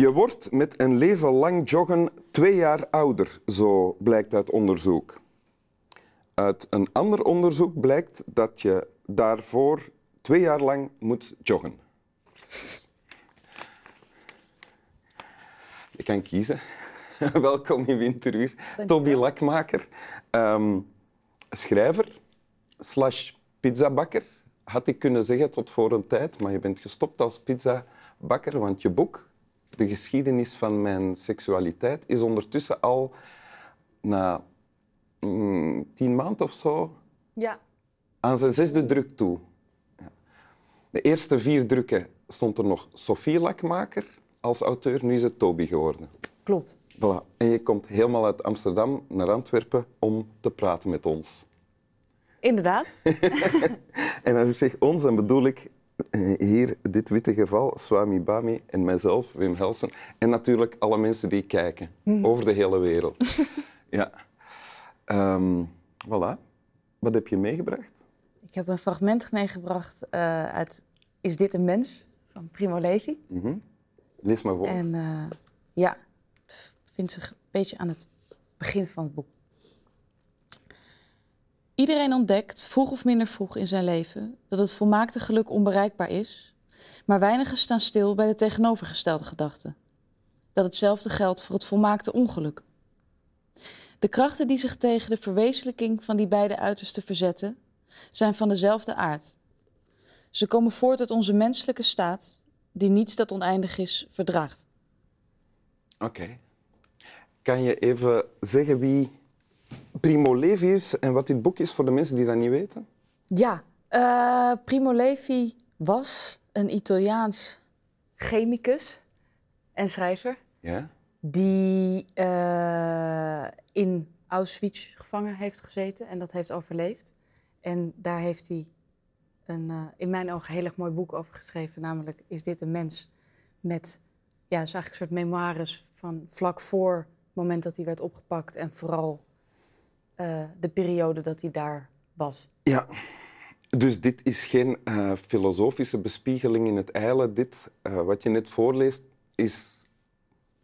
Je wordt met een leven lang joggen twee jaar ouder, zo blijkt uit onderzoek. Uit een ander onderzoek blijkt dat je daarvoor twee jaar lang moet joggen. Je kan kiezen. Welkom in Winteruur. Toby Lakmaker, ehm, schrijver slash pizzabakker. Had ik kunnen zeggen tot voor een tijd, maar je bent gestopt als pizzabakker, want je boek, De geschiedenis van mijn seksualiteit, is ondertussen al na mm, tien maanden of zo Ja. aan zijn zesde druk toe. Ja. De eerste vier drukken stond er nog Sophie Lakmaker als auteur, nu is het Toby geworden. Klopt. Voilà. En je komt helemaal uit Amsterdam naar Antwerpen om te praten met ons. Inderdaad. En als ik zeg ons, dan bedoel ik hier dit witte geval, Swami Bami en mijzelf, Wim Helsen. En natuurlijk alle mensen die kijken, over de hele wereld. ja. Ehm, voilà. Wat heb je meegebracht? Ik heb een fragment meegebracht eh, uit Is dit een mens? van Primo Levi. Mhm. Lees maar voor. En eh, ja, vindt zich een beetje aan het begin van het boek. Iedereen ontdekt, vroeg of minder vroeg in zijn leven, dat het volmaakte geluk onbereikbaar is, maar weinigen staan stil bij de tegenovergestelde gedachte. Dat hetzelfde geldt voor het volmaakte ongeluk. De krachten die zich tegen de verwezenlijking van die beide uitersten verzetten, zijn van dezelfde aard. Ze komen voort uit onze menselijke staat, die niets dat oneindig is verdraagt. Oké. Kan je even zeggen wie Primo Levi is en wat dit boek is voor de mensen die dat niet weten? Ja, eh, Primo Levi was een Italiaans chemicus en schrijver Ja. die eh, in Auschwitz gevangen heeft gezeten en dat heeft overleefd. En daar heeft hij een, eh, in mijn ogen, heel erg mooi boek over geschreven, namelijk Is dit een mens? Met, ja, het is eigenlijk een soort memoires van vlak voor het moment dat hij werd opgepakt en vooral eh, de periode dat hij daar was. Ja. Dus dit is geen eh, filosofische bespiegeling in het ijle. Dit, eh, wat je net voorleest, is,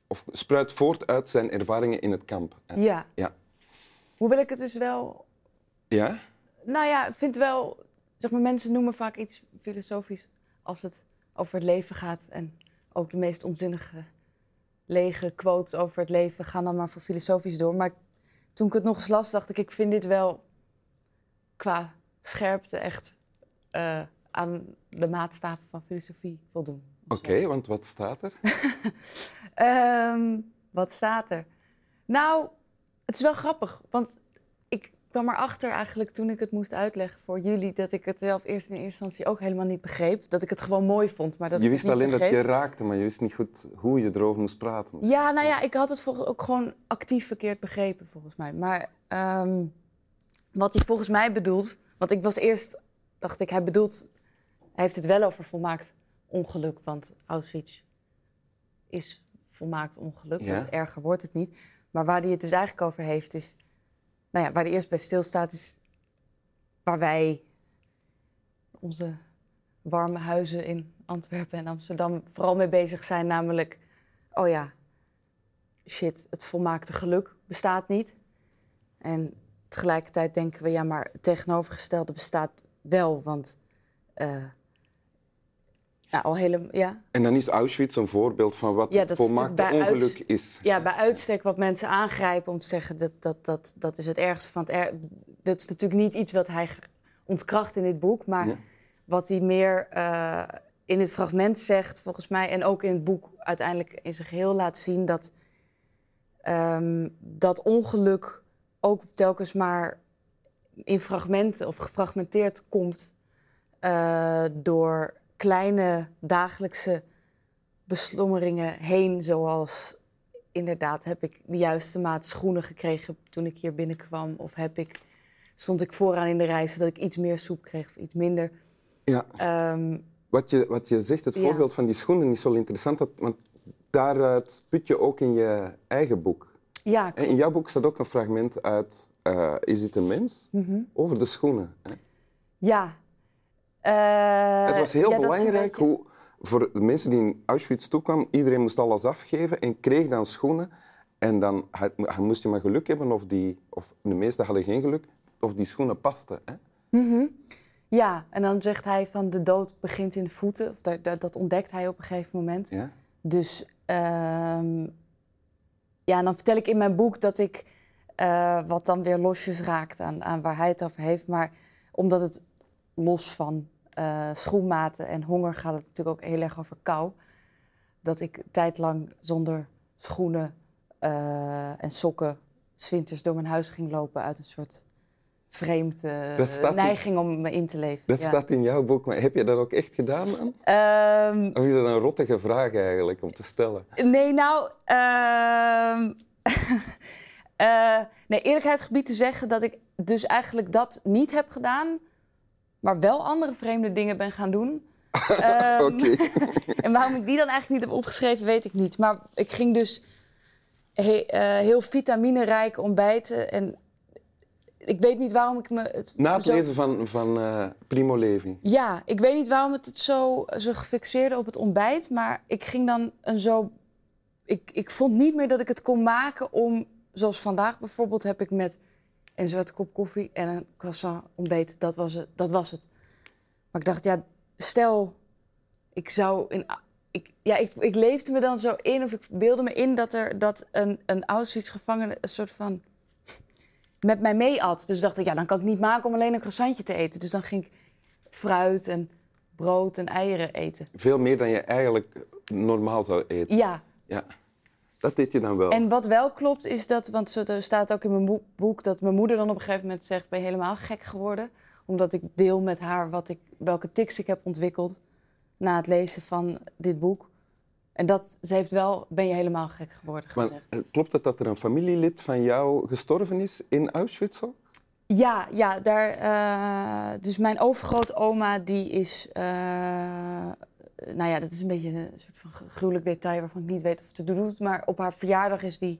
of spruit voort uit zijn ervaringen in het kamp. Ja, Ja. hoewel ik het dus wel Ja? Nou ja, ik vind wel, zeg maar, mensen noemen vaak iets filosofisch als het over het leven gaat. En ook de meest onzinnige, lege quotes over het leven gaan dan maar voor filosofisch door. Maar toen ik het nog eens las, dacht ik, ik vind dit wel qua scherpte echt eh, aan de maatstaven van filosofie voldoen. Oké, want wat staat er? Ehm, wat staat er? Nou, het is wel grappig, want ik kwam erachter eigenlijk toen ik het moest uitleggen voor jullie dat ik het zelf eerst in eerste instantie ook helemaal niet begreep. Dat ik het gewoon mooi vond, maar dat je wist het niet alleen dat je raakte, maar je wist niet goed hoe je erover moest praten. Ja, nou ja, ik had het volgens ook gewoon actief verkeerd begrepen volgens mij. Maar ehm, wat hij volgens mij bedoelt, want ik was eerst, dacht ik, hij bedoelt, hij heeft het wel over volmaakt ongeluk, want Auschwitz is volmaakt ongeluk, Ja. want erger wordt het niet. Maar waar hij het dus eigenlijk over heeft is, nou ja, waar hij eerst bij stilstaat is waar wij onze warme huizen in Antwerpen en Amsterdam vooral mee bezig zijn, namelijk, oh ja, shit, het volmaakte geluk bestaat niet. En tegelijkertijd denken we, ja, maar het tegenovergestelde bestaat wel, want eh, ja, al hele, ja, En dan is Auschwitz een voorbeeld van wat Ja, het volmaakte ongeluk is. ja, bij uitstek wat mensen aangrijpen om te zeggen dat dat, dat, dat is het ergste van het er. Dat is natuurlijk niet iets wat hij ontkracht in dit boek, maar Ja. wat hij meer eh, in het fragment zegt, volgens mij, en ook in het boek uiteindelijk in zijn geheel laat zien dat ehm, dat ongeluk ook telkens maar in fragmenten of gefragmenteerd komt eh, door kleine dagelijkse beslommeringen heen, zoals inderdaad heb ik de juiste maat schoenen gekregen toen ik hier binnenkwam, of heb ik, stond ik vooraan in de rij zodat ik iets meer soep kreeg of iets minder. Ja. Ehm, Wat je, wat je zegt, het Ja. voorbeeld van die schoenen is wel interessant, want daaruit put je ook in je eigen boek. ja, En in jouw boek staat ook een fragment uit eh, Is dit een mens? Mhm. Over de schoenen. Hè? ja. Eh, het was heel ja, belangrijk hoe voor de mensen die in Auschwitz toekwamen, iedereen moest alles afgeven en kreeg dan schoenen. En dan had- moest je maar geluk hebben, of, die, of de meesten hadden geen geluk, of die schoenen pasten. Hè? Ja, en dan zegt hij van de dood begint in de voeten. Of dat, dat, dat ontdekt hij op een gegeven moment. Ja? Dus ehm, ja, en dan vertel ik in mijn boek dat ik eh, wat dan weer losjes raakt aan, aan waar hij het over heeft. Maar omdat het los van eh, schoenmaten en honger gaat het natuurlijk ook heel erg over kou. Dat ik tijdlang zonder schoenen eh, en sokken 's winters door mijn huis ging lopen uit een soort vreemd Dat staat in- neiging om me in te leven. Dat ja. staat in jouw boek, maar heb je dat ook echt gedaan dan? Ehm, Of is dat een rottige vraag eigenlijk om te stellen? Nee, nou. ehm, eh, nee, eerlijkheid gebied te zeggen dat ik dus eigenlijk dat niet heb gedaan, maar wel andere vreemde dingen ben gaan doen. Ehm, en waarom ik die dan eigenlijk niet heb opgeschreven, weet ik niet. Maar ik ging dus he- eh, heel vitaminerijk ontbijten. En ik weet niet waarom ik me het. Na het zo- lezen van, van eh, Primo Levi. ja, ik weet niet waarom het het zo, zo gefixeerde op het ontbijt. Maar ik ging dan een zo. Ik, ik vond niet meer dat ik het kon maken om. Zoals vandaag bijvoorbeeld heb ik met een zwarte kop koffie en een croissant ontbeten. Dat was het. Dat was het. Maar ik dacht, ja, stel, ik zou in. Ik, ja, ik, ik leefde me dan zo in, of ik beelde me in dat er dat een, een Auschwitz-gevangene een soort van met mij mee at. Dus dacht ik, ja, dan kan ik niet maken om alleen een croissantje te eten. Dus dan ging ik fruit en brood en eieren eten. Veel meer dan je eigenlijk normaal zou eten. Ja, Ja. Dat deed je dan wel. en wat wel klopt is dat, want er staat ook in mijn boek- dat mijn moeder dan op een gegeven moment zegt, ben je helemaal gek geworden? Omdat ik deel met haar wat ik, welke tics ik heb ontwikkeld na het lezen van dit boek. En dat, ze heeft wel, ben je helemaal gek geworden Maar gezegd. eh, klopt het dat er een familielid van jou gestorven is in Auschwitz ook? Ja, ja daar, eh, dus mijn overgrootoma die is, eh, nou ja, dat is een beetje een soort van gruwelijk detail waarvan ik niet weet of het te doet, maar op haar verjaardag is die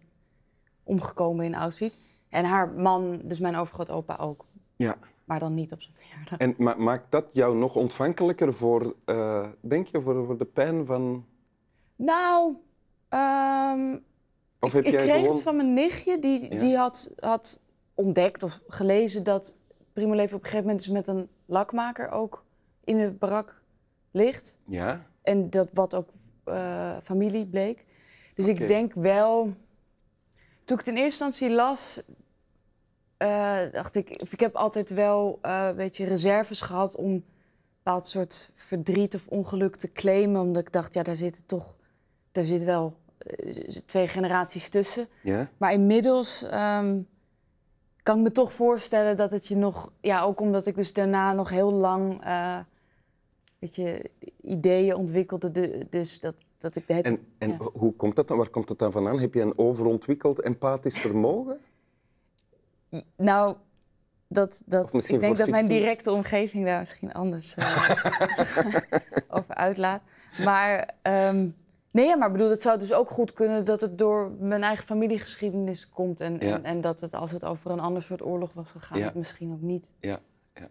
omgekomen in Auschwitz. En haar man, dus mijn overgrootopa ook, Ja. maar dan niet op zijn verjaardag. En ma- maakt dat jou nog ontvankelijker voor, eh, denk je, voor, voor de pijn van... Nou, ehm, Of ik, heb ik jij kreeg gewoon... het van mijn nichtje, die, Ja. die had, had ontdekt of gelezen dat Primo Levi op een gegeven moment dus met een lakmaker ook in de barak ligt. Ja? En dat wat ook eh, familie bleek. Dus ik denk wel. Toen ik het in eerste instantie las, eh, dacht ik, ik heb altijd wel eh, een beetje reserves gehad om een bepaald soort verdriet of ongeluk te claimen. Omdat ik dacht, ja, daar zitten toch, daar zit wel twee generaties tussen. Ja? Maar inmiddels ehm, kan ik me toch voorstellen dat het je nog, ja, ook omdat ik dus daarna nog heel lang, weet je, ideeën ontwikkelde, de- dus dat, dat ik de het, En, en Ja. hoe komt dat dan? Waar komt het dan vandaan? Heb je een overontwikkeld empathisch vermogen? nou, dat, dat, ik denk dat mijn directe omgeving daar misschien anders eh, over uitlaat. Maar ehm, nee, ja, maar bedoel, het zou dus ook goed kunnen dat het door mijn eigen familiegeschiedenis komt en, Ja. en, en dat het als het over een ander soort oorlog was gegaan, Ja. het misschien ook niet. Ja, ja.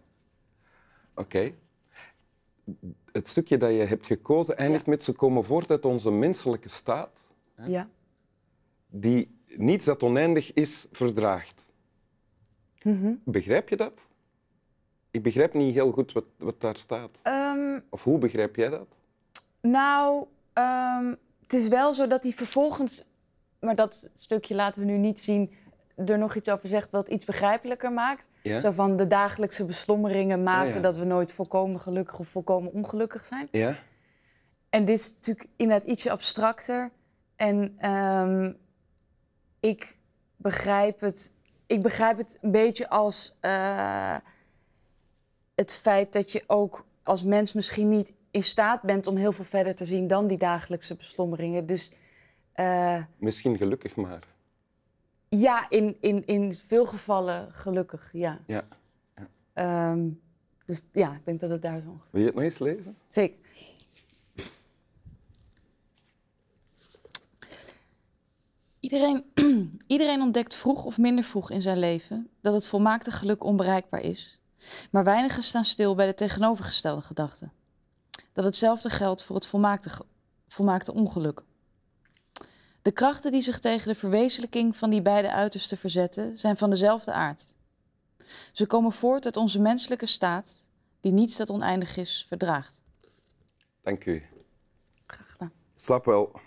Oké. Het stukje dat je hebt gekozen eindigt met ze komen voort uit onze menselijke staat, Ja. die niets dat oneindig is verdraagt. Mhm. Begrijp je dat? Ik begrijp niet heel goed wat, wat daar staat. Ehm, Of hoe begrijp jij dat? Nou, ehm, het is wel zo dat hij vervolgens, maar dat stukje laten we nu niet zien, er nog iets over zegt wat iets begrijpelijker maakt. Ja? Zo van de dagelijkse beslommeringen maken Oh ja. dat we nooit volkomen gelukkig of volkomen ongelukkig zijn. Ja? En dit is natuurlijk inderdaad ietsje abstracter. En ehm, ik begrijp het. Ik begrijp het een beetje als eh, het feit dat je ook als mens misschien niet in staat bent om heel veel verder te zien dan die dagelijkse beslommeringen. Dus eh, Misschien gelukkig maar. Ja, in, in, in veel gevallen gelukkig, ja. Ja. Ehm, dus ja, ik denk dat het daar zo. Wil je het nog eens lezen? Zeker. Iedereen, iedereen ontdekt vroeg of minder vroeg in zijn leven dat het volmaakte geluk onbereikbaar is. Maar weinigen staan stil bij de tegenovergestelde gedachte. dat hetzelfde geldt voor het volmaakte, volmaakte ongeluk. De krachten die zich tegen de verwezenlijking van die beide uitersten verzetten, zijn van dezelfde aard. Ze komen voort uit onze menselijke staat, die niets dat oneindig is verdraagt. Dank u. Graag gedaan. Slap wel.